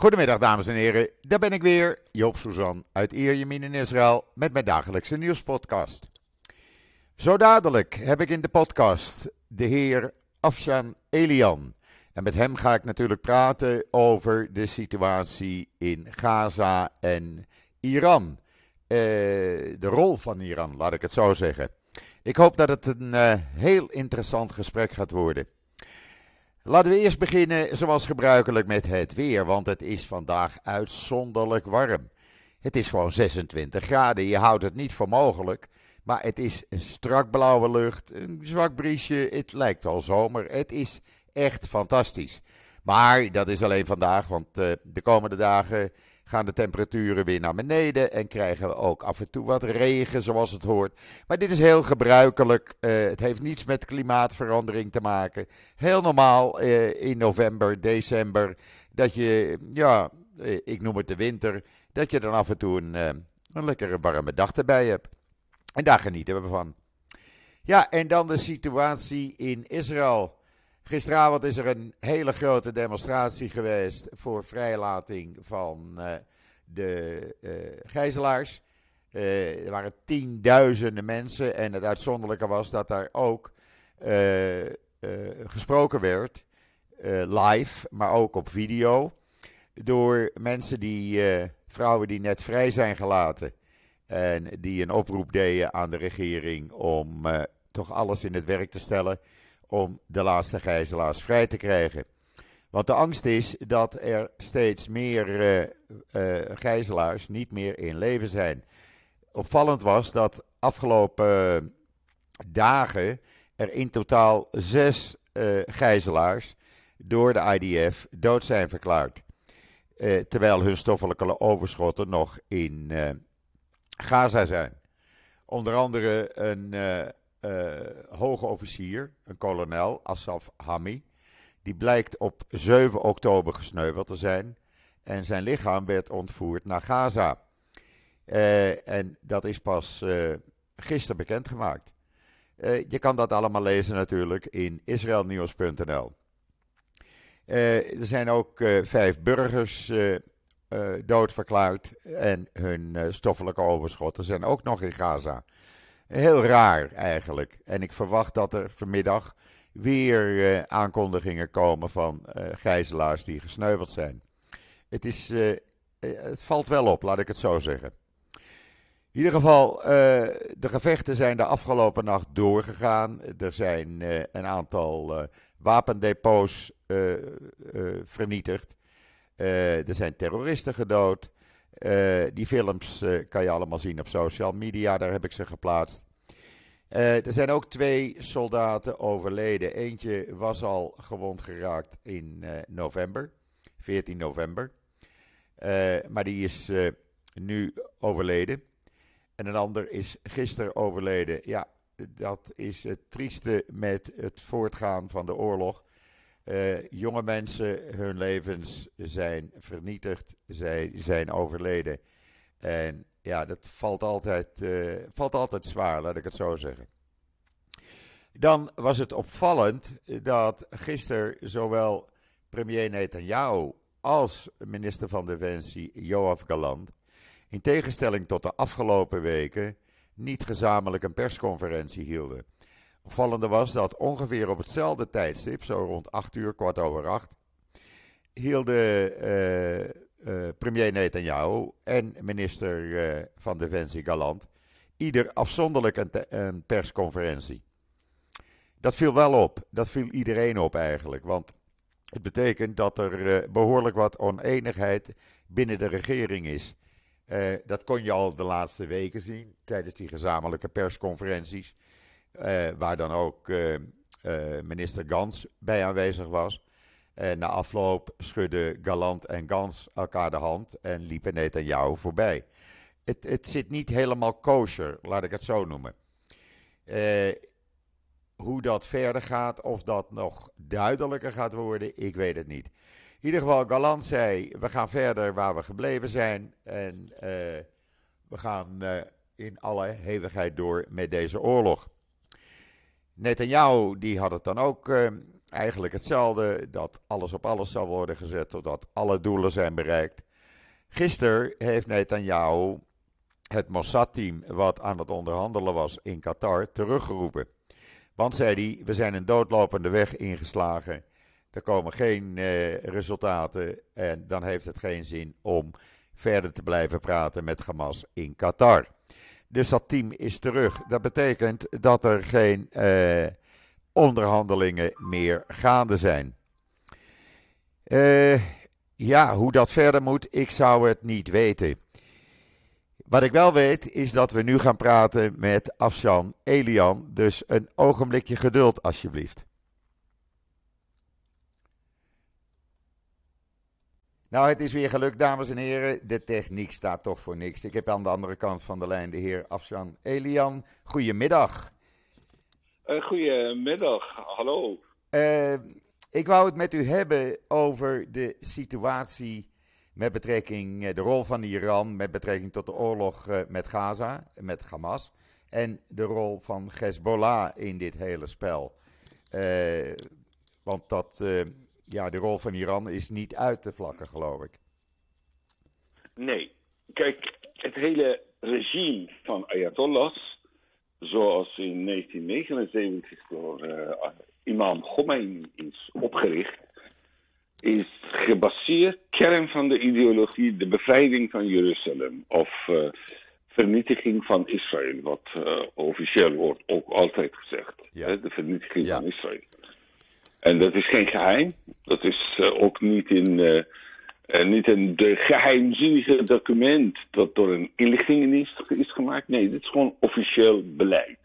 Goedemiddag dames en heren, daar ben ik weer, Joop Suzan uit Ierjemien in Israël met mijn dagelijkse nieuwspodcast. Zo dadelijk heb ik in de podcast de heer Afshan Elian. En met hem ga ik natuurlijk praten over de situatie in Gaza en Iran. Eh, de rol van Iran, laat ik het zo zeggen. Ik hoop dat het een uh, heel interessant gesprek gaat worden. Laten we eerst beginnen, zoals gebruikelijk, met het weer. Want het is vandaag uitzonderlijk warm. Het is gewoon 26 graden. Je houdt het niet voor mogelijk. Maar het is een strak blauwe lucht, een zwak briesje. Het lijkt al zomer. Het is echt fantastisch. Maar dat is alleen vandaag, want uh, de komende dagen gaan de temperaturen weer naar beneden en krijgen we ook af en toe wat regen zoals het hoort. Maar dit is heel gebruikelijk. Uh, het heeft niets met klimaatverandering te maken. Heel normaal uh, in november, december dat je, ja, uh, ik noem het de winter, dat je dan af en toe een, een lekkere warme dag erbij hebt. En daar genieten we van. Ja, en dan de situatie in Israël. Gisteravond is er een hele grote demonstratie geweest voor vrijlating van uh, de uh, gijzelaars. Uh, er waren tienduizenden mensen en het uitzonderlijke was dat daar ook gesproken werd, live, maar ook op video, door mensen die, vrouwen die net vrij zijn gelaten en die een oproep deden aan de regering om toch alles in het werk te stellen om de laatste gijzelaars vrij te krijgen. Want de angst is dat er steeds meer uh, uh, gijzelaars niet meer in leven zijn. Opvallend was dat afgelopen dagen er in totaal zes uh, gijzelaars door de IDF dood zijn verklaard. terwijl hun stoffelijke overschotten nog in Gaza zijn. Onder andere een hoge officier, een kolonel, Asaf Hami. Die blijkt op 7 oktober gesneuveld te zijn. En zijn lichaam werd ontvoerd naar Gaza. Uh, en dat is pas uh, gisteren bekendgemaakt. je kan dat allemaal lezen natuurlijk in israelnieuws.nl. er zijn ook vijf burgers doodverklaard. En hun stoffelijke overschotten zijn ook nog in Gaza. Heel raar eigenlijk. En ik verwacht dat er vanmiddag weer uh, aankondigingen komen van uh, gijzelaars die gesneuveld zijn. Het, is, uh, het valt wel op, laat ik het zo zeggen. In ieder geval, de gevechten zijn de afgelopen nacht doorgegaan. Er zijn een aantal wapendepots vernietigd. er zijn terroristen gedood. Uh, die films uh, kan je allemaal zien op social media, daar heb ik ze geplaatst. Uh, er zijn ook twee soldaten overleden. Eentje was al gewond geraakt in november, 14 november. maar die is nu overleden. En een ander is gisteren overleden. Ja, dat is het trieste met het voortgaan van de oorlog. Uh, jonge mensen, hun levens zijn vernietigd, zij zijn overleden. En ja, dat valt altijd, uh, valt altijd zwaar, laat ik het zo zeggen. Dan was het opvallend dat gisteren zowel premier Netanyahu als minister van Defensie Joaf Galant, in tegenstelling tot de afgelopen weken, niet gezamenlijk een persconferentie hielden. Opvallende was dat ongeveer op hetzelfde tijdstip, zo rond 8 uur, kwart over 8, hielden uh, premier Netanyahu en minister uh, van Defensie Galant ieder afzonderlijk een, een, persconferentie. Dat viel wel op, dat viel iedereen op eigenlijk, want het betekent dat er behoorlijk wat oneenigheid binnen de regering is. dat kon je al de laatste weken zien tijdens die gezamenlijke persconferenties. Uh, waar dan ook uh, uh, minister Gans bij aanwezig was. Na afloop schudden Galant en Gans elkaar de hand en liepen Netanyahu voorbij. Het, het zit niet helemaal kosher, laat ik het zo noemen. hoe dat verder gaat, of dat nog duidelijker gaat worden, ik weet het niet. In ieder geval, Galant zei: we gaan verder waar we gebleven zijn. En we gaan in alle hevigheid door met deze oorlog. Netanyahu die had het dan ook uh, eigenlijk hetzelfde: dat alles op alles zal worden gezet totdat alle doelen zijn bereikt. Gisteren heeft Netanyahu het Mossad-team, wat aan het onderhandelen was in Qatar, teruggeroepen. Want, zei hij, we zijn een doodlopende weg ingeslagen. Er komen geen eh, resultaten en dan heeft het geen zin om verder te blijven praten met Hamas in Qatar. Dus dat team is terug. Dat betekent dat er geen eh, onderhandelingen meer gaande zijn. Uh, ja, hoe dat verder moet, ik zou het niet weten. Wat ik wel weet, is dat we nu gaan praten met Afshan Elian. Dus een ogenblikje geduld, alsjeblieft. Nou, het is weer gelukt, dames en heren. De techniek staat toch voor niks. Ik heb aan de andere kant van de lijn de heer Afshan Elian. Goedemiddag. Uh, goedemiddag, hallo. Uh, ik wou het met u hebben over de situatie met betrekking uh, de rol van Iran, met betrekking tot de oorlog met Gaza, met Hamas. En de rol van Hezbollah in dit hele spel. want dat ja, de rol van Iran is niet uit te vlakken, geloof ik. Nee. Kijk, het hele regime van Ayatollahs, zoals in 1979 door uh, imam Khomeini is opgericht, is gebaseerd, kern van de ideologie, de bevrijding van Jeruzalem. Of uh, vernietiging van Israël, wat uh, officieel wordt ook altijd gezegd. Ja. Hè, de vernietiging ja. van Israël. En dat is geen geheim. Dat is uh, ook niet in, uh, uh, niet een de geheimzinnige document dat door een inlichtingendienst is gemaakt. Nee, dit is gewoon officieel beleid.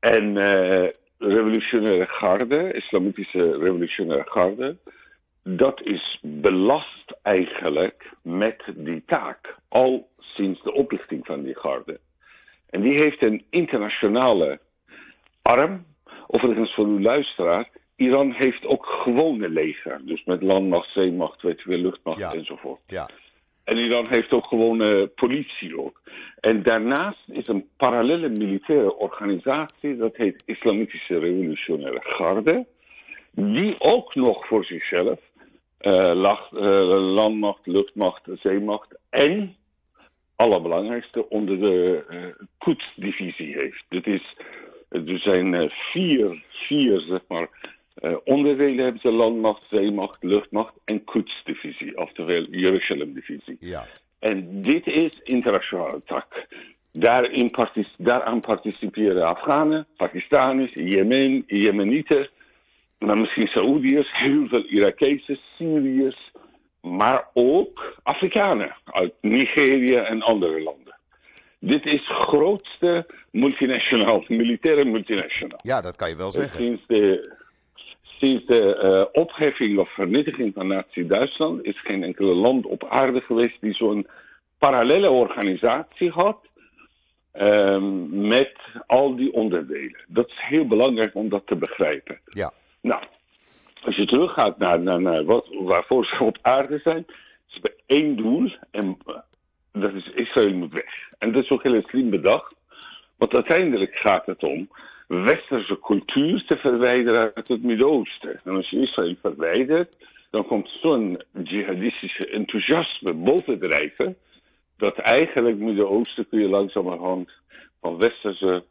En revolutionaire garde, islamitische revolutionaire garde, dat is belast eigenlijk met die taak. Al sinds de oprichting van die garde. En die heeft een internationale arm. Overigens voor uw luisteraar, Iran heeft ook gewone leger. Dus met landmacht, zeemacht, weet je luchtmacht enzovoort. Ja. En Iran heeft ook gewone politie ook. En daarnaast is een parallele militaire organisatie, dat heet Islamitische Revolutionaire Garde, die ook nog voor zichzelf uh, landmacht, luchtmacht, zeemacht en, allerbelangrijkste, onder de uh, heeft. Dit is, er zijn vier, vier zeg maar, uh, onderdelen hebben ze landmacht, zeemacht, luchtmacht en Quds-divisie, oftewel Jeruzalem-divisie. Ja. En dit is internationale tak. Daarin partic daaraan participeren Afghanen, Pakistanis, Jemen, Jemenieten, maar misschien Saoediërs, heel veel Irakezen, Syriërs, maar ook Afrikanen uit Nigeria en andere landen. Dit is grootste multinational, militaire multinational. Ja, dat kan je wel zeggen. Sinds de, Sinds de uh, opheffing of vernietiging van Nazi-Duitsland is geen enkele land op aarde geweest die zo'n parallele organisatie had um, met al die onderdelen. Dat is heel belangrijk om dat te begrijpen. Ja. Nou, als je teruggaat naar, naar, naar wat, waarvoor ze op aarde zijn, ze hebben één doel en uh, dat is Israël moet weg. En dat is ook heel slim bedacht, want uiteindelijk gaat het om westerse cultuur te verwijderen uit het Midden-Oosten. En als je Israël verwijdert, dan komt zo'n jihadistische enthousiasme bovendrijven, dat eigenlijk Midden-Oosten kun je langzamerhand van westerse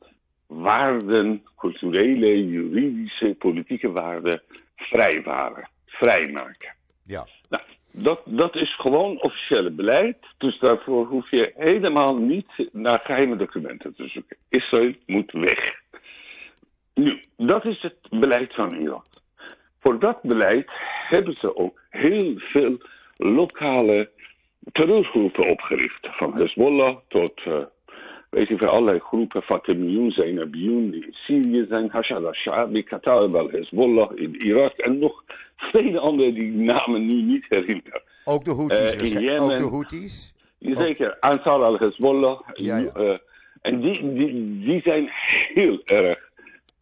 waarden, culturele, juridische, politieke waarden vrijwaren, vrijmaken. Ja. Nou, dat, dat is gewoon officiële beleid. Dus daarvoor hoef je helemaal niet naar geheime documenten te zoeken. Israël moet weg. Nu, dat is het beleid van Iran. Voor dat beleid hebben ze ook heel veel lokale terreurgroepen opgericht. Van Hezbollah tot, uh, weet je, allerlei groepen. Fatimiyun, Zainabiyun, die in Syrië zijn. Hashad al-Sha'abi, Qatar al-Hezbollah in Irak. En nog vele andere die namen nu niet herinneren. Ook de Houthis? Uh, in Jemen, ook de Houthis? Zeker, Ansar al-Hezbollah. Ja, ja. Uh, en die, die, die zijn heel erg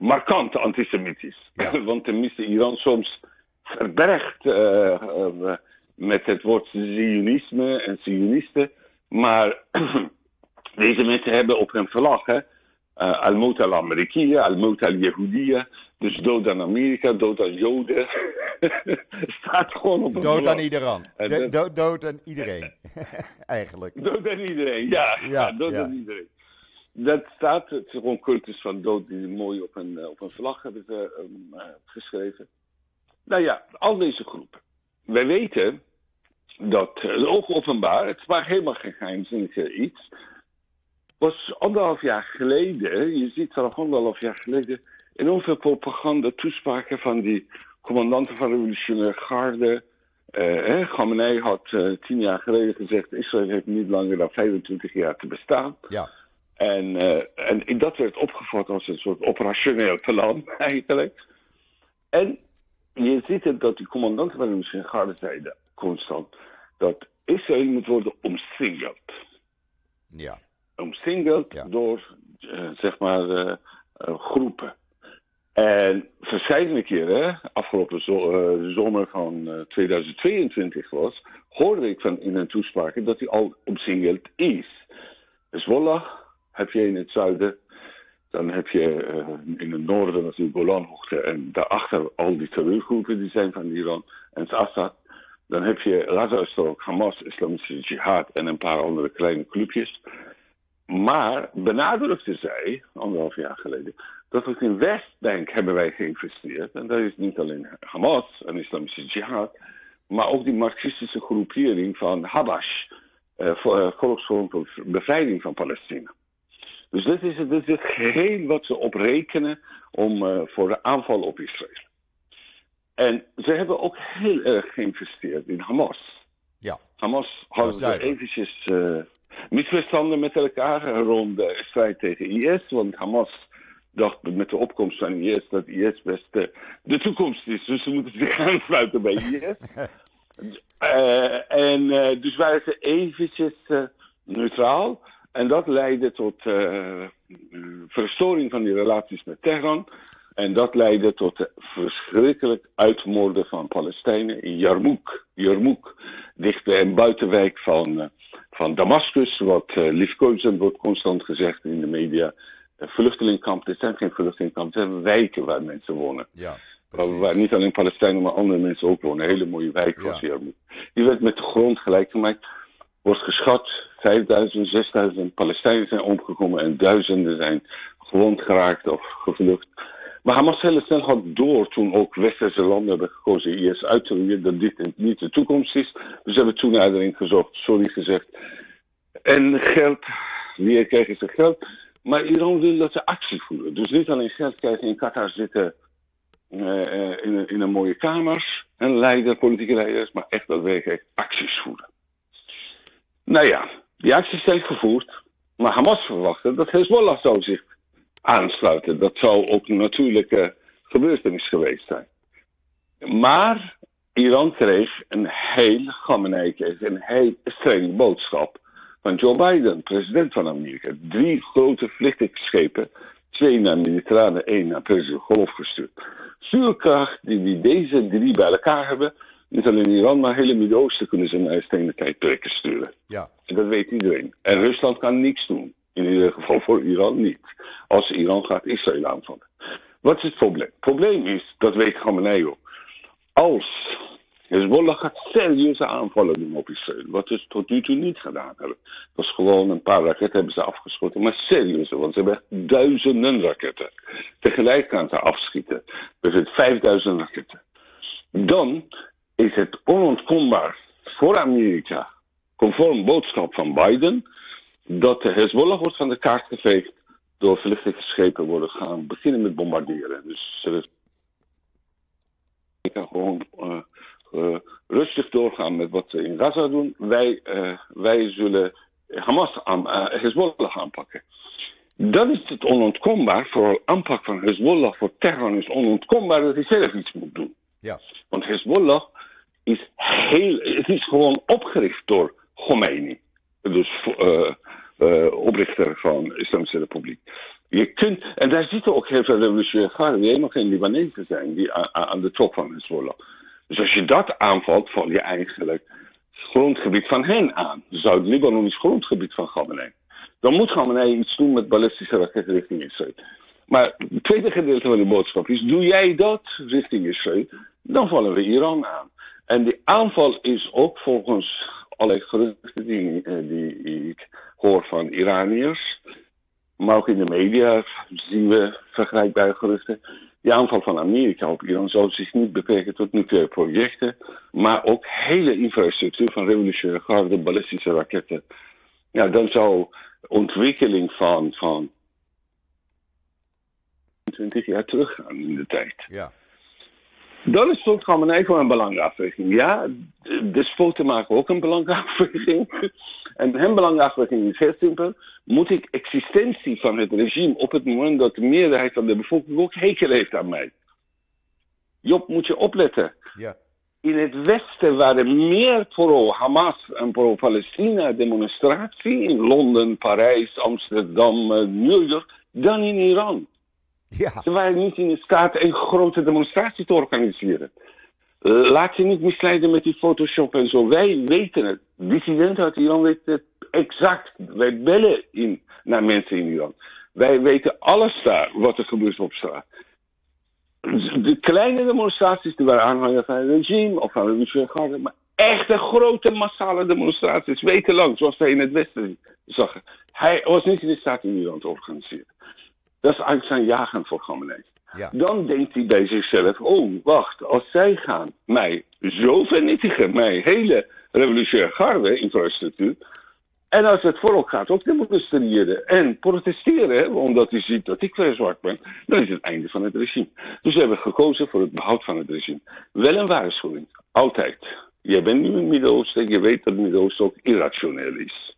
markant antisemitisch. Ja. Want tenminste Iran soms verbergt uh, uh, met het woord Zionisme en Zionisten. Maar deze mensen hebben op hun vlag uh, Al-Mota al-Amerikiya, Al-Mota al-Yahudiya. Dus dood aan Amerika, dood aan Joden. staat gewoon op een Dood aan iedereen. Do- dood- dood aan iedereen. Eigenlijk. Dood aan iedereen, ja. Ja, ja, dood ja. aan iedereen. Dat staat, het is gewoon cultus van dood die mooi op een, eh, op een vlag hebben ze ehm, eh, geschreven. Nou ja, al deze groepen. Wij weten dat, eh, ook openbaar, het maar helemaal geen geheimzinnig eh, iets. Was anderhalf jaar geleden, je ziet er anderhalf jaar geleden, enorm veel propaganda, toespraken van die commandanten van de revolutionaire garde. Eh, hè, Khamenei had eh, tien jaar geleden gezegd: Israël heeft niet langer dan 25 jaar te bestaan. Ja. En, eh, en dat werd opgevat als een soort operationeel plan, eigenlijk. En je ziet het dat die commandanten van de garde zeiden constant dat Israël moet worden omsingeld. Ja. Omsingeld Ja. door, eh, zeg maar, eh, groepen. En verschillende keren, afgelopen zo- zomer van eh, 2022 was, hoorde ik van in een toespraak dat hij al omsingeld is. Hezbollah heb je in het zuiden, dan heb je eh, in het noorden natuurlijk Golanhoogte en daarachter al die terreurgroepen die zijn van Iran en het Assad. Dan heb je Gaza-strook, Hamas, Islamische Jihad en een paar andere kleine clubjes. Maar benadrukte zij, anderhalf jaar geleden, dat ook in Westbank hebben wij geïnvesteerd. En dat is niet alleen Hamas en Islamische Jihad, maar ook die marxistische groepering van Habash, eh, vo- eh, Volksfront voor Bevrijding van Palestina. Dus dit is, is het geheel wat ze oprekenen om, eh, voor de aanval op Israël. En ze hebben ook heel erg geïnvesteerd in Hamas. Ja. Hamas hadden eventjes eh, misverstanden met elkaar rond de strijd tegen IS. Want Hamas dacht met de opkomst van IS dat IS best eh, de toekomst is. Dus ze moeten zich aansluiten bij IS. En dus waren ze eventjes neutraal. En dat leidde tot eh, verstoring van die relaties met Teheran. En dat leidde tot de verschrikkelijk uitmoorden van Palestijnen in Jarmouk. Jarmouk, dicht bij een buitenwijk van, eh, van Damascus. Wat eh liefkozend wordt constant gezegd in de media. Een vluchtelingkamp, dit zijn geen vluchtelingkampen, zijn wijken waar mensen wonen. Ja. Waar niet alleen Palestijnen, maar andere mensen ook wonen. Een hele mooie wijk was Ja. Jarmouk. Die werd met de grond gelijk gemaakt. Wordt geschat, 5000, 6000 Palestijnen zijn omgekomen en duizenden zijn gewond geraakt of gevlucht. Maar Hamas heel snel had door toen ook westerse landen hebben gekozen IS uit te roeien, dat dit niet de toekomst is. Dus ze hebben toenadering gezocht, sorry gezegd. En geld, wie krijgen ze geld? Maar Iran wil dat ze actie voeren. Dus niet alleen geld krijgen in Qatar zitten eh, eh, in, een, in een mooie kamers en leiders, politieke leiders, maar echt daadwerkelijk acties voeren. Nou ja, die acties zijn gevoerd, maar Hamas verwachtte dat Hezbollah zou zich aansluiten. Dat zou ook een natuurlijke gebeurtenis geweest zijn. Maar Iran kreeg een heel, Khamenei een heel strenge boodschap van Joe Biden, president van Amerika. Drie grote vliegtuigschepen, twee naar Mediterrane, één naar Perzische Golf gestuurd. Vuurkracht die, die deze drie bij elkaar hebben, niet alleen Iran, maar hele Midden-Oosten kunnen ze naar stenen tijdperken sturen. Ja. En dat weet iedereen. En Rusland kan niks doen. In ieder geval voor Iran niet. Als Iran gaat Israël aanvallen. Wat is het probleem? Het probleem is, dat weet Khamenei ook. Als Hezbollah gaat serieuze aanvallen doen op Israël. Wat ze tot nu toe niet gedaan hebben. Dat is gewoon een paar raketten hebben ze afgeschoten. Maar serieuze, want ze hebben echt duizenden raketten. Tegelijk gaan ze afschieten. Er zijn 5000 raketten. Dan is het onontkombaar voor Amerika, conform boodschap van Biden, dat de Hezbollah wordt van de kaart geveegd door vluchtelingenschepen worden gaan beginnen met bombarderen. Dus ze kan gewoon eh, eh, rustig doorgaan met wat ze in Gaza doen. Wij, eh, wij zullen Hamas aan, Hezbollah aanpakken. Dan is het onontkombaar, voor aanpak van Hezbollah voor Teheran is onontkombaar dat hij zelf iets moet doen. Ja. Want Hezbollah is heel, het is gewoon opgericht door Khomeini. Dus eh, eh, oprichter van de Islamische Republiek. Je kunt, en daar zitten ook heel veel revolutionaire garden die helemaal geen Libanezen zijn, die aan, de top van Hezbollah. Dus als je dat aanvalt, val je eigenlijk het grondgebied van hen aan. Zuid-Libanon is grondgebied van Khamenei. Dan moet Khamenei iets doen met ballistische raketten richting Israël. Maar het tweede gedeelte van de boodschap is: doe jij dat richting Israël, dan vallen we Iran aan. En die aanval is ook volgens alle geruchten die, eh, die ik hoor van Iraniërs, maar ook in de media zien we vergelijkbare geruchten. Die aanval van Amerika op Iran zou zich niet beperken tot nucleaire projecten, maar ook hele infrastructuur van revolutionaire garde, ballistische raketten. Ja, dan zou ontwikkeling van, van 20 jaar teruggaan in de tijd. Ja. Dan is slotgammenij gewoon een belangafweging. Ja, de despoten maken ook een belangafweging. En hun belangafweging is heel simpel. Moet ik existentie van het regime op het moment dat de meerderheid van de bevolking ook hekel heeft aan mij? Job, moet je opletten. Ja. In het Westen waren meer pro-Hamas en pro-Palestina demonstratie in Londen, Parijs, Amsterdam, eh, New York dan in Iran. Ja. Ze waren niet in staat een grote demonstratie te organiseren. Laat je niet misleiden met die Photoshop en zo. Wij weten het. Dissidenten uit Iran weten het exact. Wij bellen in naar mensen in Iran. Wij weten alles daar wat er gebeurt op straat. De kleine demonstraties die waren aanhangers van het regime of van de garde, maar echte grote massale demonstraties, wekenlang, zoals wij in het Westen zagen. Hij was niet in staat in Iran te organiseren. Dat is eigenlijk zijn jagen voor Khamenei. Ja. Dan denkt hij bij zichzelf: oh, wacht, als zij gaan mij zo vernietigen, mijn hele revolutionaire garde, infrastructuur. En als het volk gaat ook demonstreren en protesteren, omdat hij ziet dat ik weer zwart ben, dan is het einde van het regime. Dus we hebben gekozen voor het behoud van het regime. Wel een waarschuwing, altijd. Jij bent nu in het Midden-Oosten, je weet dat het Midden-Oosten ook irrationeel is.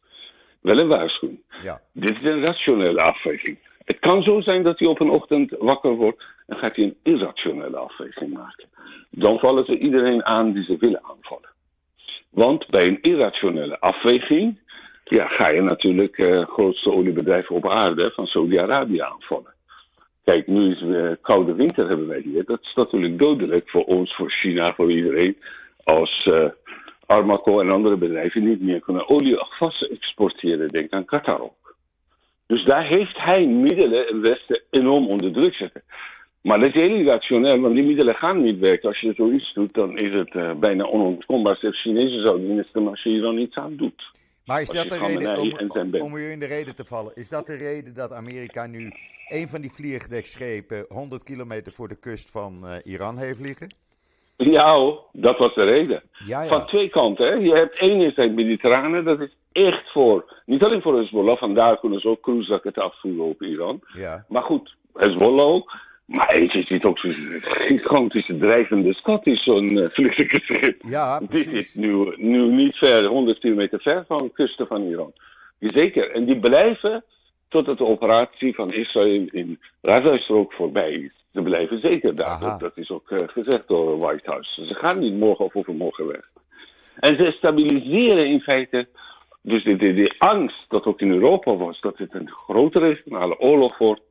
Wel een waarschuwing. Ja. Dit is een rationele afweging. Het kan zo zijn dat hij op een ochtend wakker wordt en gaat hij een irrationele afweging maken. Dan vallen ze iedereen aan die ze willen aanvallen. Want bij een irrationele afweging ja, ga je natuurlijk uh, grootste oliebedrijf op aarde van Saudi-Arabië aanvallen. Kijk, nu is het koude winter hebben wij hier. Dat is natuurlijk dodelijk voor ons, voor China, voor iedereen. Als uh, Armaco en andere bedrijven niet meer kunnen olie of gas exporteren. Denk aan Qatar ook. Dus daar heeft hij middelen in het Westen enorm onder druk zetten. Maar dat is heel irrationeel, want die middelen gaan niet werken. Als je zoiets doet, dan is het uh, bijna onontkombaar. Zelfs Chinezen zouden minister als je hier dan iets aan doet. Maar is dat de reden, om, om u in de reden te vallen, is dat de reden dat Amerika nu een van die vliegdekschepen 100 kilometer voor de kust van uh, Iran heeft liggen? Ja, dat was de reden. Ja, ja. Van twee kanten. Hè. Je hebt één is het Mediterrane, dat is echt voor, niet alleen voor Hezbollah, vandaar kunnen ze ook cruiseraketten afvoeren op Iran. Ja. Maar goed, Hezbollah ook. Maar eentje ziet ook zo'n gigantische drijvende stad, is zo'n uh, vliegdekschip. Ja, Dit precies. is nu, nu niet ver, 100 kilometer ver van de kusten van Iran. Zeker. En die blijven totdat de operatie van Israël in Gaza-strook voorbij is. Ze blijven zeker daar. Aha. Dat, dat is ook uh, gezegd door het White House. Ze gaan niet morgen of overmorgen weg. En ze stabiliseren in feite dus de angst dat ook in Europa was, dat het een grote regionale oorlog wordt.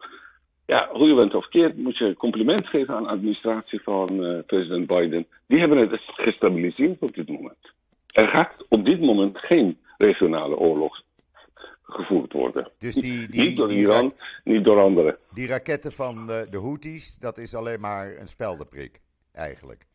Ja, hoe je bent of keert, moet je compliment geven aan de administratie van uh, president Biden. Die hebben het gestabiliseerd op dit moment. Er gaat op dit moment geen regionale oorlog gevoerd worden. Dus die, die, niet door die, Iran, niet door anderen. die raketten van de, de Houthis, dat is alleen maar een speldenprik, eigenlijk.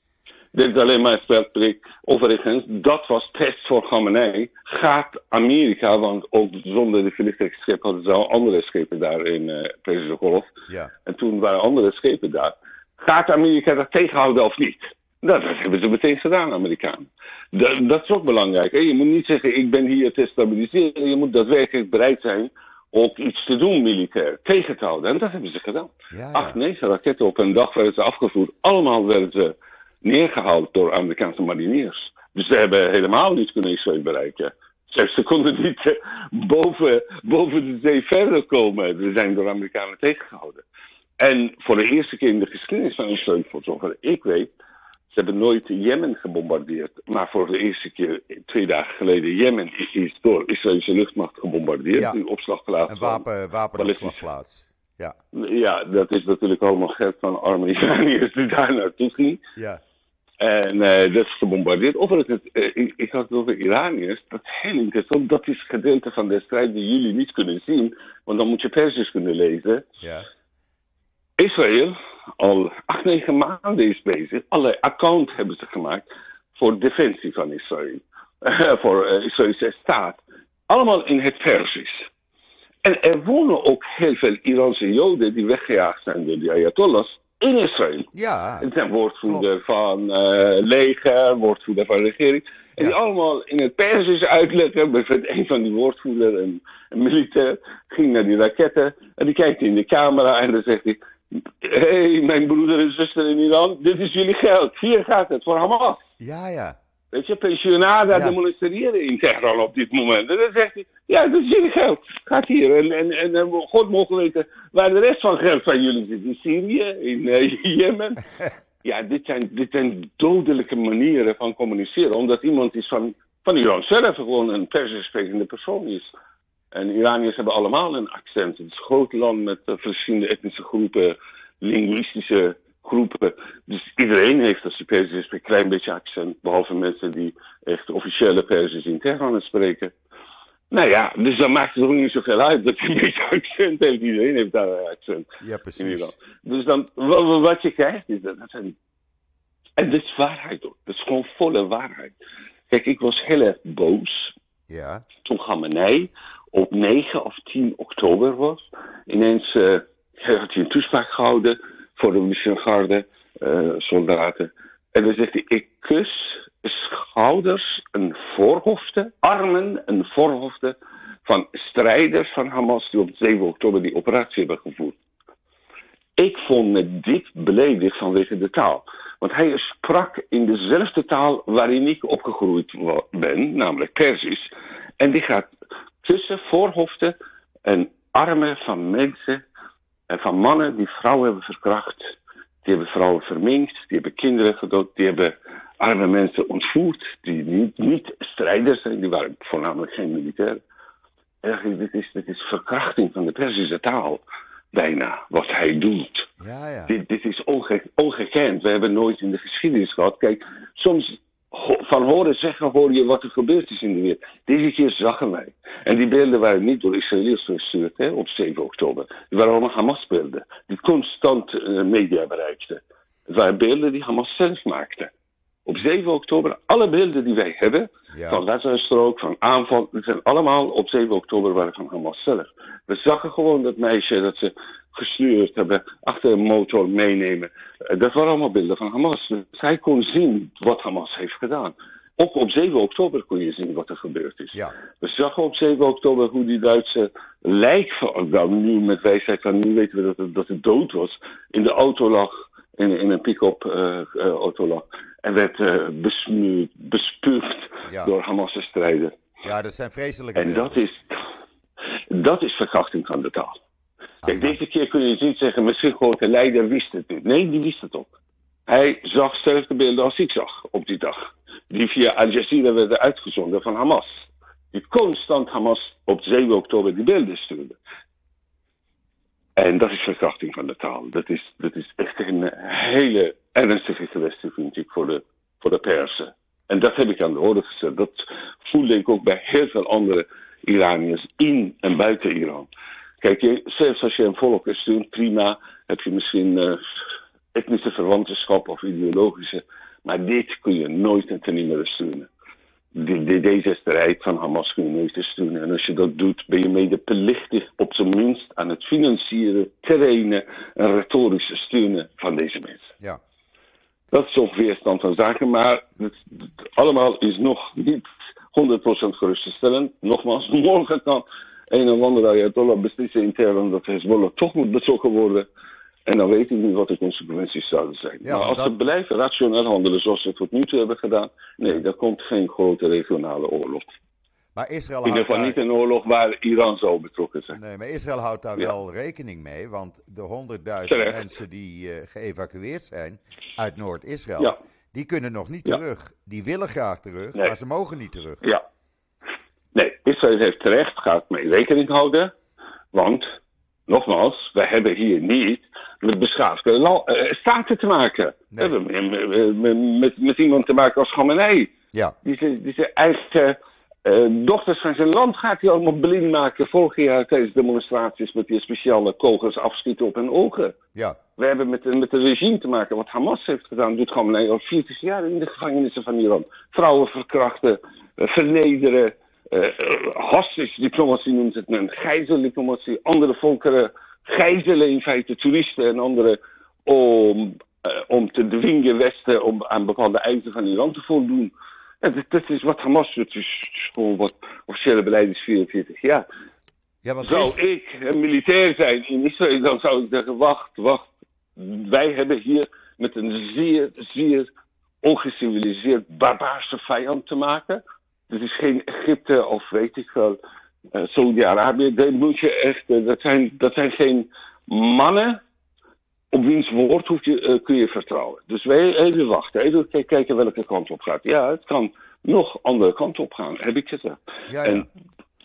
Dit is alleen maar een spelprik. Overigens, dat was test voor Khamenei. Gaat Amerika, want ook zonder de vliegtuigschip hadden ze al andere schepen daar in uh, Perzische Golf. Ja. En toen waren andere schepen daar. Gaat Amerika dat tegenhouden of niet? Nou, dat hebben ze meteen gedaan, Amerikanen. Dat, dat is ook belangrijk. Hè? Je moet niet zeggen, ik ben hier te stabiliseren. Je moet daadwerkelijk bereid zijn ook iets te doen militair, tegen te houden. En dat hebben ze gedaan. Ja, ja. Acht, negen raketten op een dag werden ze afgevoerd. Allemaal werden ze neergehaald door Amerikaanse mariniers. Dus ze hebben helemaal niet kunnen Israël bereiken. Zelfs ze konden niet uh, boven, boven de zee verder komen. Ze zijn door Amerikanen tegengehouden. En voor de eerste keer in de geschiedenis van Israël, voor zover ik weet, ze hebben nooit Jemen gebombardeerd. Maar voor de eerste keer, twee dagen geleden, Jemen is door Israëlse luchtmacht gebombardeerd. Ja. Opslagplaats Een van wapen, wapenopslagplaats. Ja. Ja, dat is natuurlijk allemaal geld van arme Iraniërs die daar naartoe gingen. Ja. En uh, dat is gebombardeerd. Overigens, uh, ik, ik, had het over Iraniërs. Dat is heel interessant. Dat is gedeelte van de strijd die jullie niet kunnen zien. Want dan moet je Persisch kunnen lezen. Ja. Israël al acht, negen maanden is bezig. Alle account hebben ze gemaakt voor defensie van Israël. voor uh, Israëlse staat. Allemaal in het Persisch. En er wonen ook heel veel Iraanse Joden die weggejaagd zijn door de Ayatollahs in Israël. Ja. Het zijn woordvoerder van uh, leger, woordvoerder van regering. En die allemaal in het Persisch uitleggen. Bijvoorbeeld een van die woordvoerders, een, een, militair, ging naar die raketten. En die kijkt in de camera en dan zegt hij... Hé, hey, mijn broeder en zuster in Iran, dit is jullie geld. Hier gaat het voor Hamas. Ja, ja. Weet je, pensionada ja. demonstreren in Teheran op dit moment. En dan zegt hij, ja, dat is jullie geld. Gaat hier. En, en, en, en God mogen weten waar de rest van geld van jullie zit. In Syrië, in uh, Jemen. ja, dit zijn, dit zijn dodelijke manieren van communiceren. Omdat iemand is van, van Iran zelf gewoon een Persisch sprekende persoon is. En Iraniërs hebben allemaal een accent. Het is een groot land met uh, verschillende etnische groepen, linguïstische groepen. Dus iedereen heeft als Perzisch spreekt een klein beetje accent. Behalve mensen die echt officiële Perzisch in Teheran spreken. Nou ja, dus dan maakt het ook niet zoveel uit dat hij een beetje accent heeft. Iedereen heeft daar een accent. Ja, precies. Dus dan, wat je krijgt is dat, dat zijn... En dat is waarheid ook. Dat is gewoon volle waarheid. Kijk, ik was heel erg boos. Ja. Toen Gamenei op 9 of 10 oktober was. Ineens uh, had hij een toespraak gehouden voor de Missiongarde uh, soldaten. En dan zegt hij, ik kus schouders en voorhoofden, armen en voorhoofden van strijders van Hamas die op 7 oktober die operatie hebben gevoerd. Ik vond me diep beledigd vanwege de taal. Want hij sprak in dezelfde taal waarin ik opgegroeid ben, namelijk Persisch. En die gaat tussen voorhoofden en armen van mensen en van mannen die vrouwen hebben verkracht. Die hebben vrouwen verminkt, die hebben kinderen gedood, die hebben arme mensen ontvoerd. Die niet, niet strijders zijn, die waren voornamelijk geen militairen. Eigenlijk, dit is, dit is verkrachting van de Persische taal. Bijna, wat hij doet. Ja, ja. Dit, dit is onge, ongekend. We hebben nooit in de geschiedenis gehad. Kijk, soms van horen zeggen hoor je wat er gebeurd is in de wereld. Deze keer zagen wij. En die beelden waren niet door Israëliërs gestuurd hè, op 7 oktober. Die waren allemaal Hamas-beelden. Die constant uh, media bereikten. Het waren beelden die Hamas zelf maakte. Op 7 oktober, alle beelden die wij hebben, Ja. van Lazarustrook, van aanval, die zijn allemaal op 7 oktober waren van Hamas zelf. We zagen gewoon dat meisje dat ze gesleurd hebben, achter een motor meenemen. Eh, Dat waren allemaal beelden van Hamas. Dus hij kon zien wat Hamas heeft gedaan. Ook op 7 oktober kon je zien wat er gebeurd is. Ja. We zagen op 7 oktober hoe die Duitse lijk van, nou, nu met wijsheid van nu weten we dat het, dat het dood was, in de auto lag, in, in een pick-up eh, eh, auto lag. En werd eh, besmuurd, bespuugd Ja. door Hamas' strijders. ja, dat zijn vreselijke En dat is, dat is verkrachting van de taal. Kijk, deze keer kun je dus niet zeggen, misschien grote leider wist het niet. Nee, die wist het ook. Hij zag de beelden als ik zag op die dag. Die via Al Jazeera werden uitgezonden van Hamas. Die constant Hamas op 7 oktober die beelden stuurde. En dat is verkrachting van de taal. Dat is, dat is echt een hele ernstige kwestie, vind ik, voor de, voor de persen. En dat heb ik aan de orde gezet. Dat voelde ik ook bij heel veel andere Iraniërs in en buiten Iran. Kijk, je, zelfs als je een volk steunt, prima, heb je misschien eh, etnische verwantschap of ideologische. Maar dit kun je nooit en ten nimmer steunen. De, de, deze strijd van Hamas kun je nooit steunen. En als je dat doet, ben je medeplichtig op zijn minst aan het financieren, trainen en retorische steunen van deze mensen. Ja. Dat is ongeveer stand van zaken, maar het, het allemaal is nog niet 100% geruststellend. Nogmaals, morgen kan een of andere Ayatollah beslissen intern dat Hezbollah toch moet betrokken worden. En dan weet ik niet wat de consequenties zouden zijn. Ja, maar als dat- ze blijven rationeel handelen zoals ze het tot nu toe hebben gedaan, nee, dan komt geen grote regionale oorlog. Maar Israël In ieder houdt geval daar, niet een oorlog waar Iran zou betrokken zijn. nee, maar Israël houdt daar Ja. wel rekening mee, want de honderdduizend mensen die eh, geëvacueerd zijn uit Noord-Israël, Ja. die kunnen nog niet Ja. terug. Die willen graag terug, Nee. maar ze mogen niet terug. Ja. Nee, Israël heeft terecht, gaat mee rekening houden. Want, nogmaals, we hebben hier niet met beschaafde la- eh, staten te maken. Nee. We hebben met, met, iemand te maken als Khamenei. Ja, Die zijn, die zijn eigen eh, dochters van zijn land gaat hij allemaal blind maken vorig jaar tijdens demonstraties met die speciale kogels afschieten op hun ogen. Ja, We hebben met, een- met een regime te maken wat Hamas heeft gedaan. Doet gewoon al 40 jaar in de gevangenissen van Iran. Vrouwen verkrachten, eh, vernederen. Eh eh, hostage diplomatie noemt het men. Gijzeldiplomatie. Andere volkeren gijzelen in feite toeristen en anderen om, eh, om te dwingen Westen om aan bepaalde eisen van Iran te voldoen. Ja, dat, dat is wat Hamas doet. Dus gewoon wat officiële beleid is 44 jaar. ja want Zou ik een militair zijn in Israël, dan zou ik zeggen: wacht, wacht. Wij hebben hier met een zeer, zeer ongeciviliseerd, barbaarse vijand te maken. Dit is geen Egypte of weet ik wel, eh, Saudi-Arabië. Dat moet je echt, eh, dat, zijn, dat zijn geen mannen op wiens woord hoef je, eh, kun je vertrouwen. Dus wij even wachten, even kijken welke kant op gaat. Ja, het kan nog andere kant op gaan, heb ik gezegd. ja, ja. En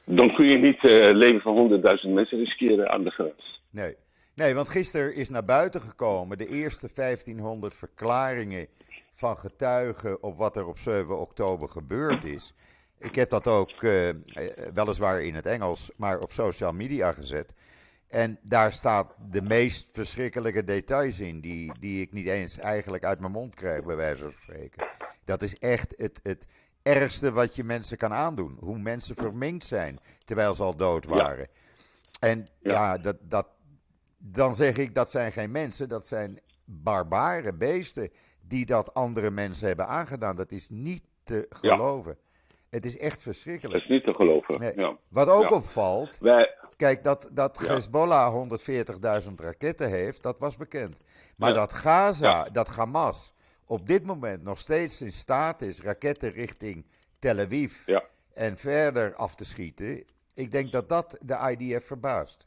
dan kun je niet het leven van honderdduizend mensen riskeren aan de grens. Nee. nee, want gisteren is naar buiten gekomen de eerste 1500 verklaringen van getuigen op wat er op 7 oktober gebeurd is. Ik heb dat ook eh, eh, weliswaar in het Engels, maar op social media gezet. En daar staat de meest verschrikkelijke details in, die, die ik niet eens eigenlijk uit mijn mond krijg, bij wijze van spreken. Dat is echt het, het ergste wat je mensen kan aandoen. Hoe mensen verminkt zijn, terwijl ze al dood Ja. waren. En ja, Ja. dat, dat, dan zeg ik dat zijn geen mensen, dat zijn barbare beesten die dat andere mensen hebben aangedaan. Dat is niet te Ja. Het is echt Dat verschrikkelijk. is niet te geloven. Nee. Ja. Wat ook Ja. opvalt, Wij, kijk, dat, dat Ja. Hezbollah 140.000 raketten heeft, dat was bekend. Maar dat Gaza, dat Hamas op dit moment nog steeds in staat is raketten richting Tel Aviv Ja. en verder af te schieten, ik denk dat dat de IDF verbaast.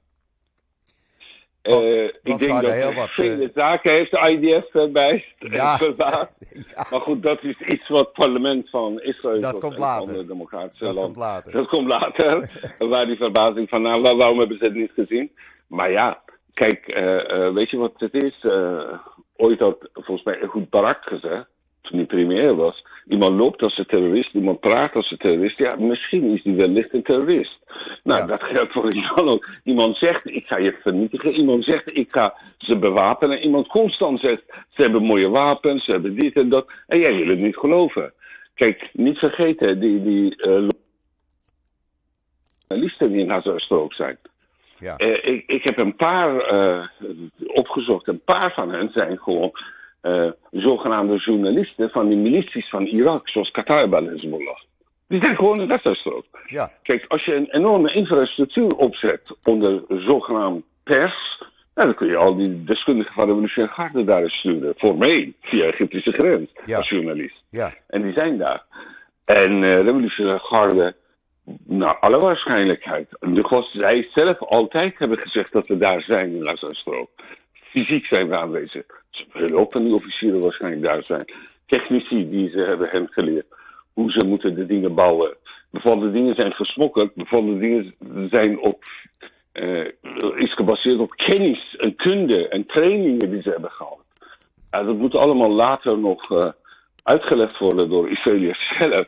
Want- eh, ik denk dat heel wat, vele eh, zaken heeft de IDF erbij. Ja. verbaasd. Ja, Maar goed, dat is iets wat het parlement van Israël Dat komt later. democratische dat komt later. Dat komt later. Waar die verbazing van, nou, waar- waarom hebben ze het niet gezien? Maar ja, kijk, eh, eh, weet je wat het is? Eh, ooit had volgens mij goed Barak gezegd, toen hij premier was. Iemand loopt als een terrorist, iemand praat als een terrorist. Ja, misschien is die wellicht een terrorist. Nou, Ja. dat geldt voor Iran ook. Iemand zegt, ik ga je vernietigen. Iemand zegt, ik ga ze bewapenen. Iemand constant zegt, ze hebben mooie wapens, ze hebben dit en dat. En jij wil het niet geloven. Kijk, niet vergeten, die, die eh, journalisten die in Gaza-strook zijn. Ja. Eh, ik, ik heb een paar eh, opgezocht. Een paar van hen zijn gewoon eh, zogenaamde journalisten van die milities van Irak, zoals Qatar en Hezbollah. Die zijn gewoon in Gaza-strook. Ja, Kijk, als je een enorme infrastructuur opzet onder zogenaamd pers, nou, dan kun je al die deskundigen van de revolutionaire garde daar eens sturen. Formeel, via Egyptische grens, Ja. als journalist. ja, En die zijn daar. En eh revolutionaire garde, naar alle waarschijnlijkheid. De zij zelf altijd hebben gezegd dat we daar zijn in Gaza-strook. Fysiek zijn we aanwezig. Heel hoop van die officieren waarschijnlijk daar zijn. Technici die ze hebben hen geleerd. Hoe ze moeten de dingen bouwen. Bepaalde dingen zijn gesmokkeld. Bepaalde dingen zijn op, eh, is gebaseerd op kennis en kunde en trainingen die ze hebben gehad. Dat moet allemaal later nog eh, uitgelegd worden door Israëliërs zelf.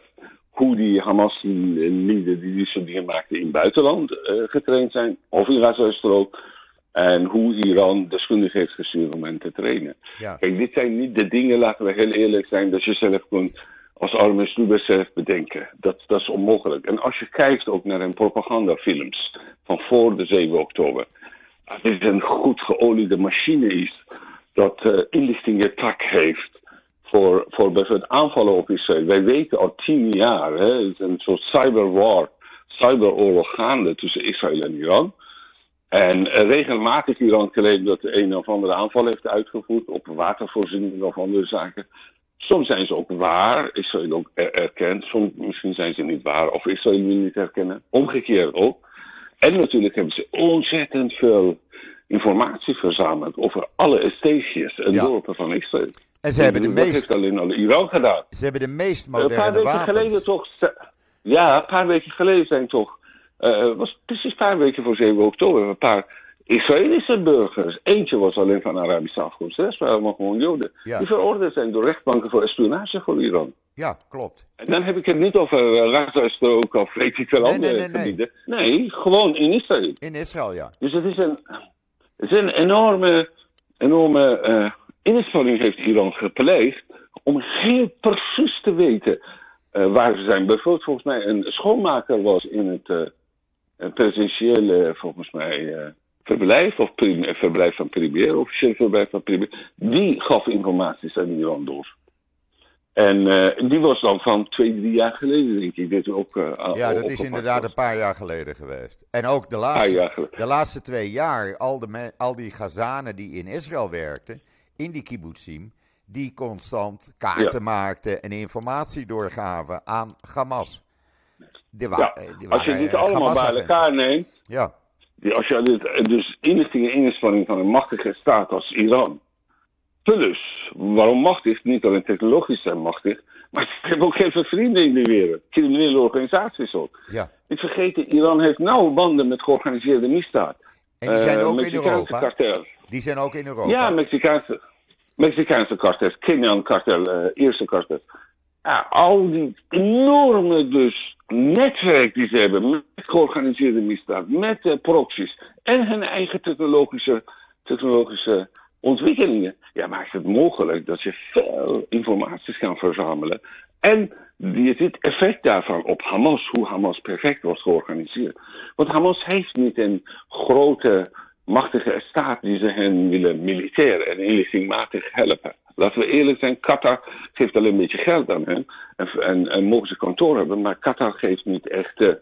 Hoe die Hamas-lieden die die soort dingen maakten in het buitenland eh, getraind zijn, of in Gaza-strook. En hoe Iran deskundigen heeft gestuurd om hen te trainen. ja, Kijk, dit zijn niet de dingen, laten we heel eerlijk zijn, dat je zelf kunt als arme Stuber zelf bedenken. Dat, dat is onmogelijk. En als je kijkt ook naar hun propagandafilms van voor de 7 oktober. Het is een goed geoliede machine is dat uh, inlichtingentak heeft voor, voor bijvoorbeeld aanvallen op Israël. Wij weten al tien jaar, hè, het is een soort cyberwar, cyberoorlog gaande tussen Israël en Iran. En uh, regelmatig Iran dat de een of andere aanval heeft uitgevoerd op watervoorziening of andere zaken. Soms zijn ze ook waar, Israël ook er erkend. Soms misschien zijn ze niet waar of Israël wil niet erkennen. Omgekeerd ook. En natuurlijk hebben ze ontzettend veel informatie verzameld over alle estaties en Ja. dorpen van Israël. En ze hebben de dat meest, heeft alleen al Iran gedaan. ze hebben de meest Een paar moderne weken wapens. geleden toch. Ja, een paar weken geleden zijn toch. Uh, was precies een paar weken voor 7 oktober. Een paar Israëlische burgers. Eentje was alleen van Arabische afkomst. De rest waren allemaal gewoon Joden. Ja. Die veroordeeld zijn door rechtbanken voor espionage voor Iran. Ja, klopt. En dan heb ik het niet over uh, of weet ik veel Nee, andere nee, nee, nee. gebieden. Nee, gewoon in Israël. In Israël, ja. Dus het is een, het is een enorme, enorme eh, inspanning heeft Iran gepleegd om heel precies te weten waar ze zijn. Bijvoorbeeld volgens mij een schoonmaker was in het presidentiële, volgens mij, eh, verblijf, of prim- verblijf van premier, officieel verblijf van premier, die gaf informaties aan Iran door. En eh, die was dan van twee, drie jaar geleden, denk ik. Dit ook, eh, al- Ja, dat is inderdaad was. een paar jaar geleden geweest. En ook de Een laatste, de laatste twee jaar, al, de me- al die Gazanen die in Israël werkten, in die kibbutzim, die constant kaarten maakten en informatie doorgaven aan Hamas. Die wa- Ja, eh, die als je dit eh, allemaal bij elkaar neemt, Ja, als je dit, dus inlichting en inspanning van een machtige staat als Iran. Plus, waarom machtig? Niet alleen technologisch zijn machtig, maar ze hebben ook veel vrienden in de wereld. Criminele organisaties ook. ja. Niet vergeten, Iran heeft nauwe banden met georganiseerde misdaad. En die zijn Eh, ook in Europa. Die zijn ook in Europa. Ja, Mexicaanse, Mexicaanse kartels, Kenyan kartel, eh Ierse kartel. Al die enorme dus netwerk die ze hebben met georganiseerde misdaad, met eh, proxies en hun eigen technologische, technologische ontwikkelingen. Ja, maakt het mogelijk dat je veel informaties kan verzamelen. En je ziet effect daarvan op Hamas, hoe Hamas perfect wordt georganiseerd. Want Hamas heeft niet een grote machtige staat die ze hen willen militair en inlichtingmatig helpen. Laten we eerlijk zijn, Qatar geeft alleen een beetje geld aan hen en, en, en mogen ze kantoor hebben, maar Qatar geeft niet echt eh,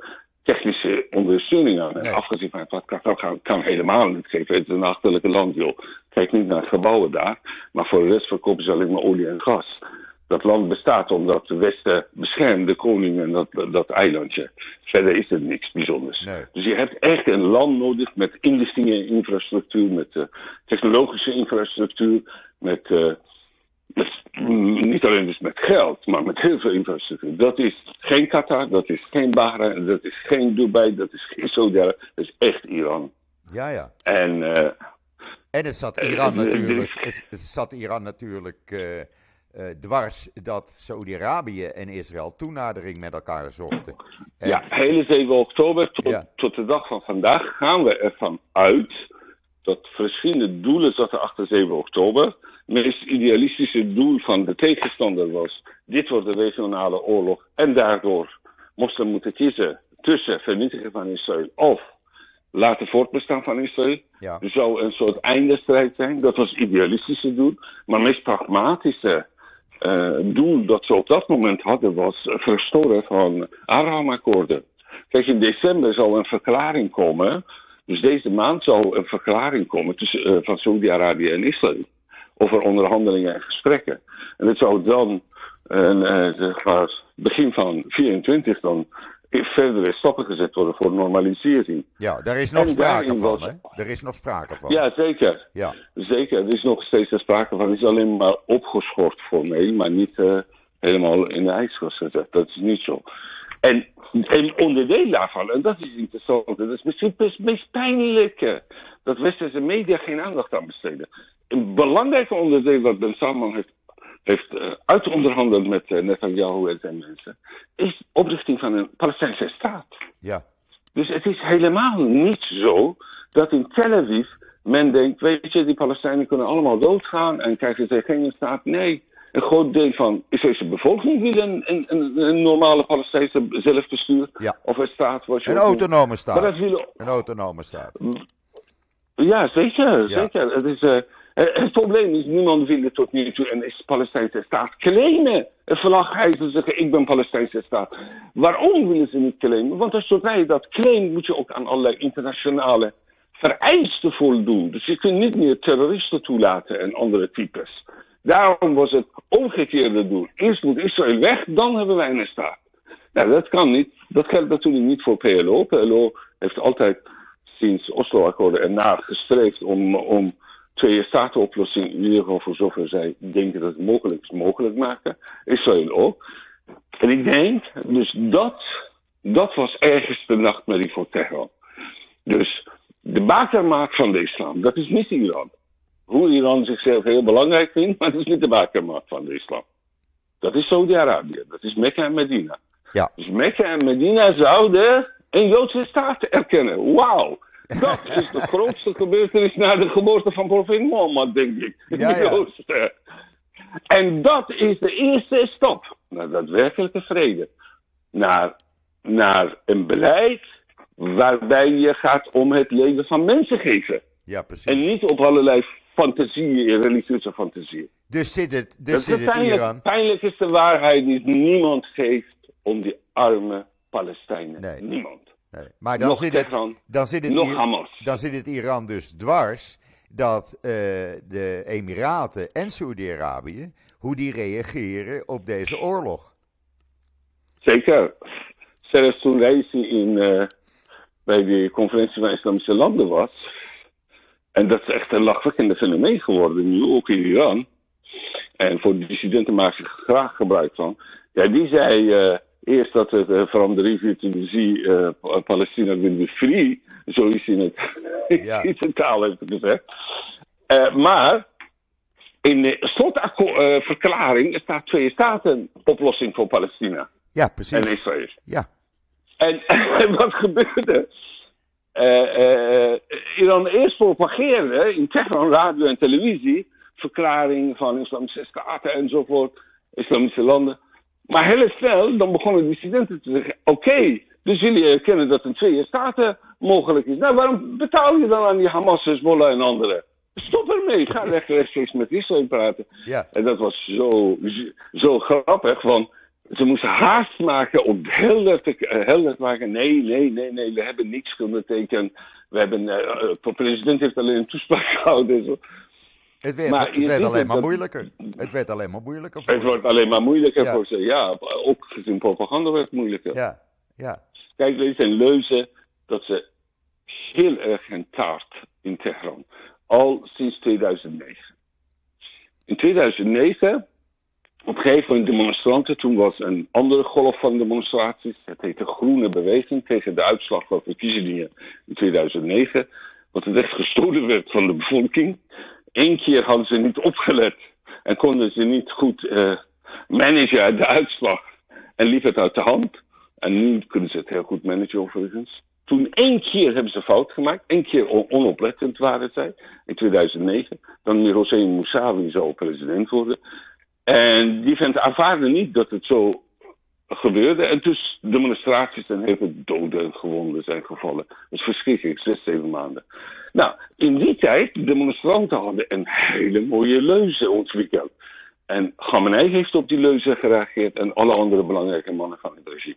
technische ondersteuning aan hen. Nee. Afgezien van wat Qatar kan, kan helemaal niet geven. Het is een achterlijke land, joh. Kijk niet naar gebouwen daar, maar voor de rest verkopen ze alleen maar olie en gas. Dat land bestaat omdat de Westen beschermt de koning en dat, dat eilandje. Verder is er niks bijzonders. Nee. Dus je hebt echt een land nodig met inlichtingen, infrastructuur, met eh, technologische infrastructuur, met, eh, met, mm, niet alleen dus met geld, maar met heel veel infrastructuur. Dat is geen Qatar, dat is geen Bahrein, dat is geen Dubai, dat is geen Saudi-Arabië, dat is echt Iran. ja, ja. En eh, En het zat Eh, Iran eh, natuurlijk, dus- het, het zat Iran natuurlijk eh, eh, dwars dat Saudi-Arabië en Israël toenadering met elkaar zochten. En- ja, hele 7 oktober tot, Ja. tot de dag van vandaag gaan we ervan uit dat verschillende doelen zaten achter 7 oktober. Het meest idealistische doel van de tegenstander was: dit wordt een regionale oorlog en daardoor moesten we moeten kiezen tussen vernietigen van Israël of laten voortbestaan van Israël. Ja. Er zou een soort eindestrijd zijn. Dat was het idealistische doel. Maar het meest pragmatische eh, doel dat ze op dat moment hadden was verstoren van Abraham-akkoorden. Kijk, in december zou een verklaring komen. Dus deze maand zou een verklaring komen tussen, eh, van Saudi-Arabië en Israël. Over onderhandelingen en gesprekken. En het zou dan een, eh, zeg maar, begin van 24 dan verdere stappen gezet worden voor normalisering. ja, daar is nog En sprake van, was- hè? Er is nog sprake van. Ja, zeker. Ja, Zeker, er is nog steeds een sprake van. Het is alleen maar opgeschort formeel, maar niet eh, helemaal in de ijskast gezet. Dat is niet zo. En een onderdeel daarvan, en dat is interessant, dat is misschien het meest pijnlijke, dat westerse media geen aandacht aan besteden. Een belangrijk onderdeel wat Ben Salman heeft, heeft eh, uitonderhandeld met uh, Netanyahu en zijn mensen, is de oprichting van een Palestijnse staat. ja, Dus het is helemaal niet zo dat in Tel Aviv men denkt, weet je, die Palestijnen kunnen allemaal doodgaan en krijgen ze geen staat. Nee, een groot deel van de Israëlse bevolking wil een, een, een, een normale Palestijnse zelfbestuur. Ja. Of een staat wat je een noemt. autonome Maar staat. dat willen, Een autonome staat. ja, zeker. Ja. zeker. Het, is, eh, het, probleem is, niemand wil tot nu toe een Palestijnse staat claimen. Een vlag hijsen zeggen, ik ben Palestijnse staat. Waarom willen ze niet claimen? Want als je dat claimt, moet je ook aan allerlei internationale vereisten voldoen. Dus je kunt niet meer terroristen toelaten en andere types. Daarom was het omgekeerde doel. Eerst moet Israël weg, dan hebben wij een staat. Nou, dat kan niet. Dat geldt natuurlijk niet voor PLO. PLO heeft altijd sinds Oslo-akkoorden ernaar gestreefd om, om twee statenoplossing, in ieder geval voor zover zij denken dat het mogelijk is, mogelijk maken. Israël ook. En ik denk, dus dat, dat was ergens de nachtmerrie voor Teheran. Dus de bakermaak van de islam, dat is niet Iran. Hoe Iran zichzelf heel belangrijk vindt, maar dat is niet de bakermaak van de islam. Dat is Saudi-Arabië. Dat is Mekka en Medina. Ja. Dus Mekka en Medina zouden een Joodse staat erkennen. Wauw. Dat is de grootste gebeurtenis na de geboorte van profeet Mohammed, denk ik. Ja, de ja. En dat is de eerste stap naar daadwerkelijke vrede. Naar, naar een beleid waarbij je gaat om het leven van mensen geven. Ja, precies. En niet op allerlei fantasieën, religieuze fantasieën. Dus zit het, dus is zit het pijnlijk, Iran. pijnlijkste waarheid die niemand geeft om die arme Palestijnen. Nee. Niemand. Nee. Maar dan nog zit, het, dan, zit het nog Hamas. dan zit het Iran dus dwars dat eh, de Emiraten en Saudi-Arabië, hoe die reageren op deze oorlog. Zeker. Zelfs toen Reisi in, eh, bij de conferentie van Islamische landen was. En dat is echt een lachwekkende fenomeen geworden, nu ook in Iran. En voor de dissidenten maken ze graag gebruik van. Ja, die zei eh, eerst dat het uh, from the river to the sea, eh, Palestina will be free. Zoiets in, het, Ja. in zijn taal heeft hij gezegd. Eh, maar in de slotverklaring staat twee staten oplossing voor Palestina Ja, en precies. Israël. Ja, En, wat gebeurde? Eh, eh, Iran eerst propageerde in Teheran, radio en televisie, verklaring van islamische staten enzovoort, islamische landen. Maar heel snel, dan begonnen dissidenten te zeggen, oké, dus jullie erkennen dat een twee staten mogelijk is. Nou, waarom betaal je dan aan die Hamas, Hezbollah en anderen? Stop ermee, ga recht- rechtstreeks met Israël praten. ja, En dat was zo, zo grappig, want ze moesten haast maken om helder te, eh, maken. Nee, nee, nee, nee, we hebben niets ondertekend. We hebben, eh, eh, de president heeft alleen een toespraak gehouden. het werd, Maar het werd alleen maar dat- moeilijker. Het werd alleen maar moeilijker voor Het ze. wordt alleen maar moeilijker Ja. voor ze. Ja, ook gezien propaganda werd het moeilijker. Ja, ja, Kijk, dit zijn leuzen dat ze heel erg gaan taart in Teheran. Al sinds 2009. In 2009, op een gegeven moment demonstranten, toen was een andere golf van demonstraties. Het heette Groene Beweging tegen de uitslag van verkiezingen in 2009. Wat het echt gestolen werd van de bevolking. Eén keer hadden ze niet opgelet en konden ze niet goed eh managen de uitslag. En liep het uit de hand. En nu kunnen ze het heel goed managen overigens. Toen één keer hebben ze fout gemaakt. één keer on- onoplettend waren zij. In 2009. Dan Hossein Mousavi zou president worden. En die vent aanvaarde niet dat het zo gebeurde. En dus demonstraties en heel veel doden en gewonden zijn gevallen. Dat is verschrikkelijk, zes, zeven maanden. Nou, in die tijd, de demonstranten hadden een hele mooie leuze ontwikkeld. En Khamenei heeft op die leuze gereageerd en alle andere belangrijke mannen van het regime.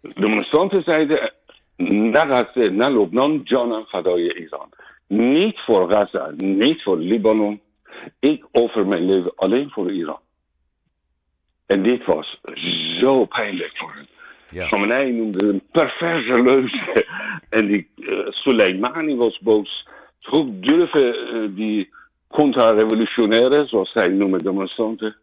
De demonstranten zeiden, naar Lebanon, Jana, Gadoye, Iran. Niet voor Gaza, niet voor Libanon. Ik offer mijn leven alleen voor Iran. En dit was zo pijnlijk voor hem. ja. Khamenei noemde een perverse leuze. En die uh, Soleimani was boos. Hoe durven uh, die contra-revolutionairen, zoals zij noemen demonstranten,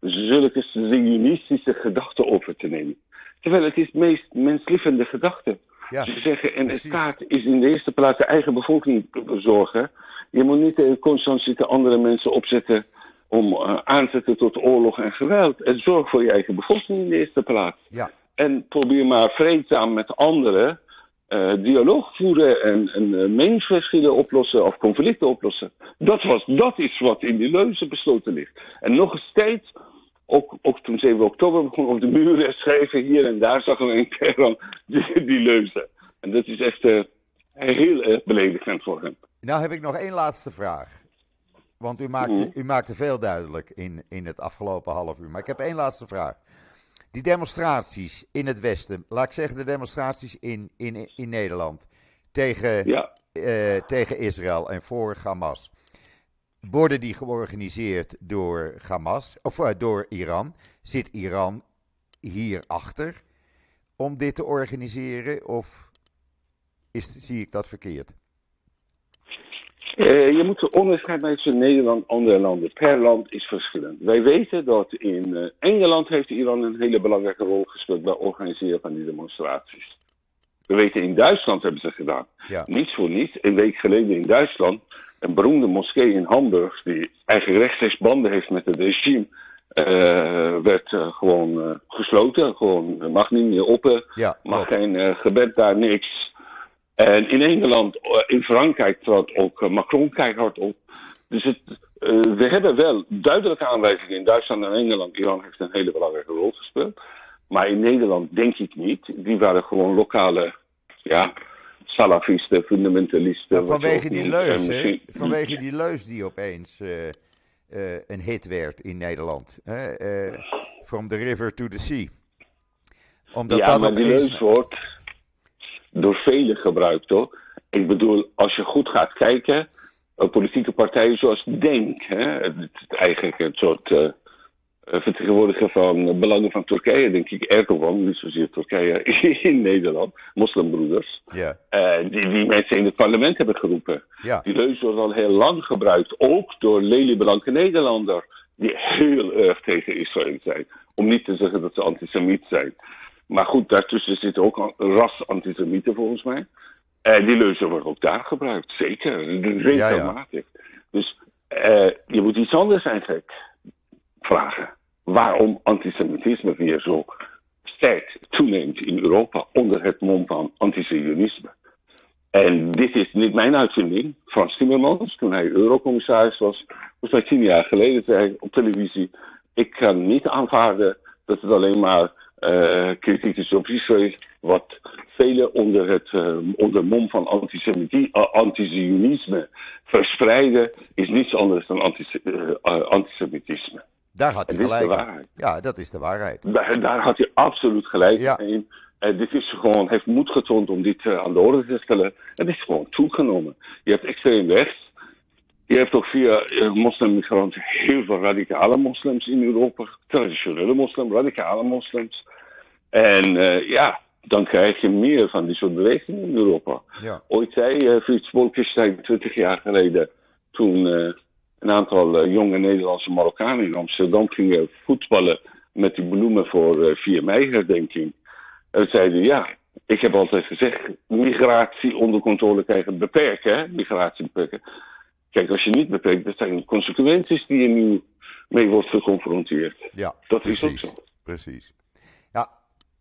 zulke zionistische gedachten over te nemen. Terwijl het is het meest menslievende gedachte. Ja, Ze zeggen, een precies. staat is in de eerste plaats de eigen bevolking zorgen. Je moet niet uh, constant zitten andere mensen opzetten om uh, aanzetten tot oorlog en geweld. En zorg voor je eigen bevolking in de eerste plaats. Ja. En probeer maar vreedzaam met anderen uh, dialoog voeren en, en uh, meningsverschillen oplossen of conflicten oplossen. Dat, was, dat is wat in die leuze besloten ligt. En nog steeds, ook, ook toen 7 oktober begon op de muren schrijven hier en daar zagen we in Teheran die, die leuze. En dat is echt uh, heel erg beledigend voor hem. Nou heb ik nog één laatste vraag. Want u maakte, Mhm. u maakte veel duidelijk in, in het afgelopen half uur. Maar ik heb één laatste vraag. Die demonstraties in het Westen, laat ik zeggen de demonstraties in, in, in Nederland tegen, Ja, eh, tegen Israël en voor Hamas. Worden die georganiseerd door Hamas, of eh, door Iran? Zit Iran hierachter om dit te organiseren? Of is, zie ik dat verkeerd? Eh, je moet onderscheid maken tussen Nederland en andere landen. Per land is verschillend. Wij weten dat in eh, Engeland heeft Iran een hele belangrijke rol gespeeld bij het organiseren van die demonstraties. We weten in Duitsland hebben ze gedaan. Ja. Niets voor niets. Een week geleden in Duitsland, een beroemde moskee in Hamburg, die eigenlijk rechtstreeks banden heeft met het regime, werd gewoon gesloten. Gewoon mag niet meer open. Ja, mag geen gebed daar, niks. En in Engeland, in Frankrijk trad ook Macron keihard op. Dus het, we hebben wel duidelijke aanwijzingen in Duitsland en Engeland. Iran heeft een hele belangrijke rol gespeeld. Maar in Nederland denk ik niet. Die waren gewoon lokale ja, salafisten, fundamentalisten. Maar vanwege die leus, hè? Vanwege die leus die opeens eh, eh, een hit werd in Nederland. Hè? Eh, from the river to the sea. Omdat ja, dat maar die leus wordt door velen gebruikt hoor. Ik bedoel, als je goed gaat kijken, politieke partijen zoals Denk, hè, het, eigenlijk een soort vertegenwoordiger van belangen van Turkije, denk ik, Erdogan, niet zozeer Turkije in Nederland, moslimbroeders, Ja, eh, die, die mensen in het parlement hebben geroepen. ja, Die leus wordt al heel lang gebruikt, ook door lelieblanke Nederlander, die heel erg tegen Israël zijn. Om niet te zeggen dat ze antisemiet zijn. Maar goed, daartussen zitten ook ras-antisemieten volgens mij. En die leuzen wordt ook daar gebruikt, zeker. Regelmatig. Dus eh, je moet iets anders eigenlijk vragen. Waarom antisemitisme weer zo sterk toeneemt in Europa onder het mom van antisionisme. En dit is niet mijn uitvinding. Frans Timmermans, toen hij eurocommissaris was, volgens mij tien jaar geleden, zei op televisie: Ik kan niet aanvaarden dat het alleen maar eh, kritiek is op Israël, wat velen onder het eh, onder mom van antisemiti- eh, verspreiden, is niets anders dan antis- antisemitisme. Daar had hij gelijk in. Ja, dat is de waarheid. Daar, daar had hij absoluut gelijk Ja. in. En dit is gewoon, heeft moed getoond om dit eh, aan de orde te stellen. Het is gewoon toegenomen. Je hebt extreem rechts. Je hebt ook via eh, moslimmigranten heel veel radicale moslims in Europa. Traditionele moslims, radicale moslims. En ja, dan krijg je meer van die soort bewegingen in Europa. Ja, Ooit zei uh, Frits Bolkestein 20 jaar geleden, toen een aantal eh, jonge Nederlandse Marokkanen in Amsterdam gingen voetballen met die bloemen voor eh 4 mei-herdenking. En zeiden ja, ik heb altijd gezegd, migratie onder controle krijgen, beperken, hè? migratie beperken. Kijk, als je niet beperkt, dat zijn consequenties die je nu mee wordt geconfronteerd. ja Dat is ook precies. zo. Precies.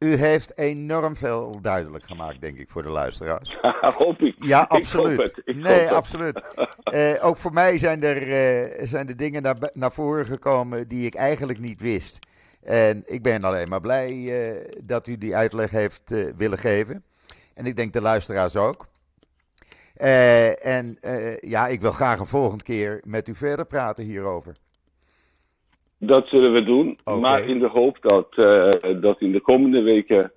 U heeft enorm veel duidelijk gemaakt, denk ik, voor de luisteraars. hoop ik. Ja, absoluut. ik nee, absoluut. Eh, ook voor mij zijn er, eh, zijn er dingen naar, naar voren gekomen die ik eigenlijk niet wist. En ik ben alleen maar blij eh, dat u die uitleg heeft willen geven. En ik denk de luisteraars ook. En ja, ik wil graag een volgende keer met u verder praten hierover. Dat zullen we doen, maar in de hoop dat, eh, dat in de komende weken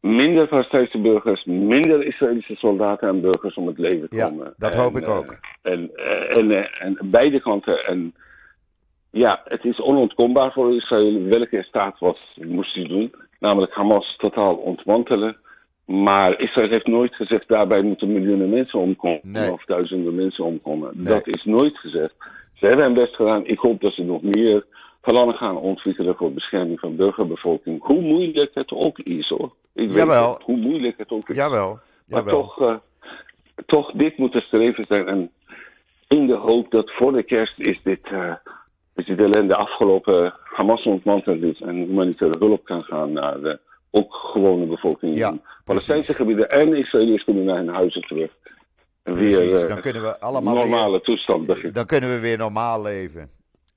minder Palestijnse burgers, minder Israëlische soldaten en burgers om het leven Ja, komen. dat En, hoop ik ook. En, eh, en, eh, en beide kanten. En ja, het is onontkombaar voor Israël welke staat was, moest hij doen. Namelijk Hamas totaal ontmantelen. Maar Israël heeft nooit gezegd daarbij moeten miljoenen mensen omkomen. Nee. Of duizenden mensen omkomen. Nee. Dat is nooit gezegd. Ze hebben hun best gedaan. Ik hoop dat ze nog meer plannen gaan ontwikkelen voor bescherming van burgerbevolking. Hoe moeilijk het ook is hoor. Ik weet Jawel. het, hoe moeilijk het ook is. Jawel, Maar jawel. toch, eh, toch, dit moet het streven zijn. En in de hoop dat voor de kerst is dit, eh, is dit ellende afgelopen. Hamas ontmanteld is en humanitaire hulp kan gaan naar de ook gewone bevolking Ja, in Palestijnse gebieden. En Israëliërs kunnen naar hun huizen terug. Weer Precies, eh, dan kunnen we allemaal normale weer, toestand beginnen. dan kunnen we weer normaal leven.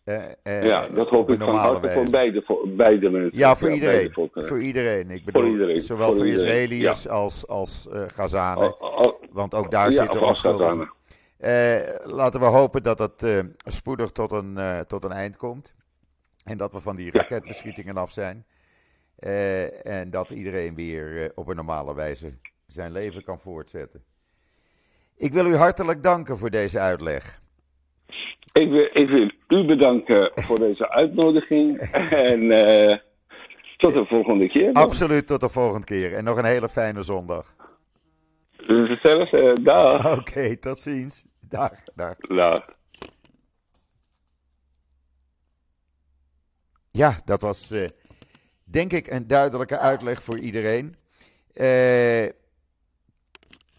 Eh, eh, ja, dat op hoop ik van harte voor beide, voor beide mensen. Ja, voor iedereen. Voor iedereen. Ik bedoel, iedereen, zowel voor Israëliërs als, als eh Gazanen. Al- al- want ook daar ja, zitten onschuldigen. Eh, laten we hopen dat het eh, spoedig tot een, tot een eind komt. En dat we van die raketbeschietingen af zijn. En dat iedereen weer op een normale wijze zijn leven kan voortzetten. Ik wil u hartelijk danken voor deze uitleg. Ik wil, ik wil u bedanken voor deze uitnodiging. En eh, tot de volgende keer. dan. Absoluut tot de volgende keer. En nog een hele fijne zondag. Hetzelfde. Dag. Oké, tot ziens. Dag, dag. Dag. Ja, dat was eh, denk ik een duidelijke uitleg voor iedereen. Eh,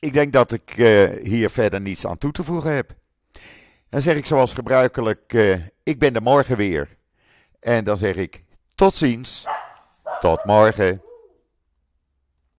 ik denk dat ik eh, hier verder niets aan toe te voegen heb. Dan zeg ik zoals gebruikelijk, eh, ik ben er morgen weer. En dan zeg ik tot ziens, tot morgen.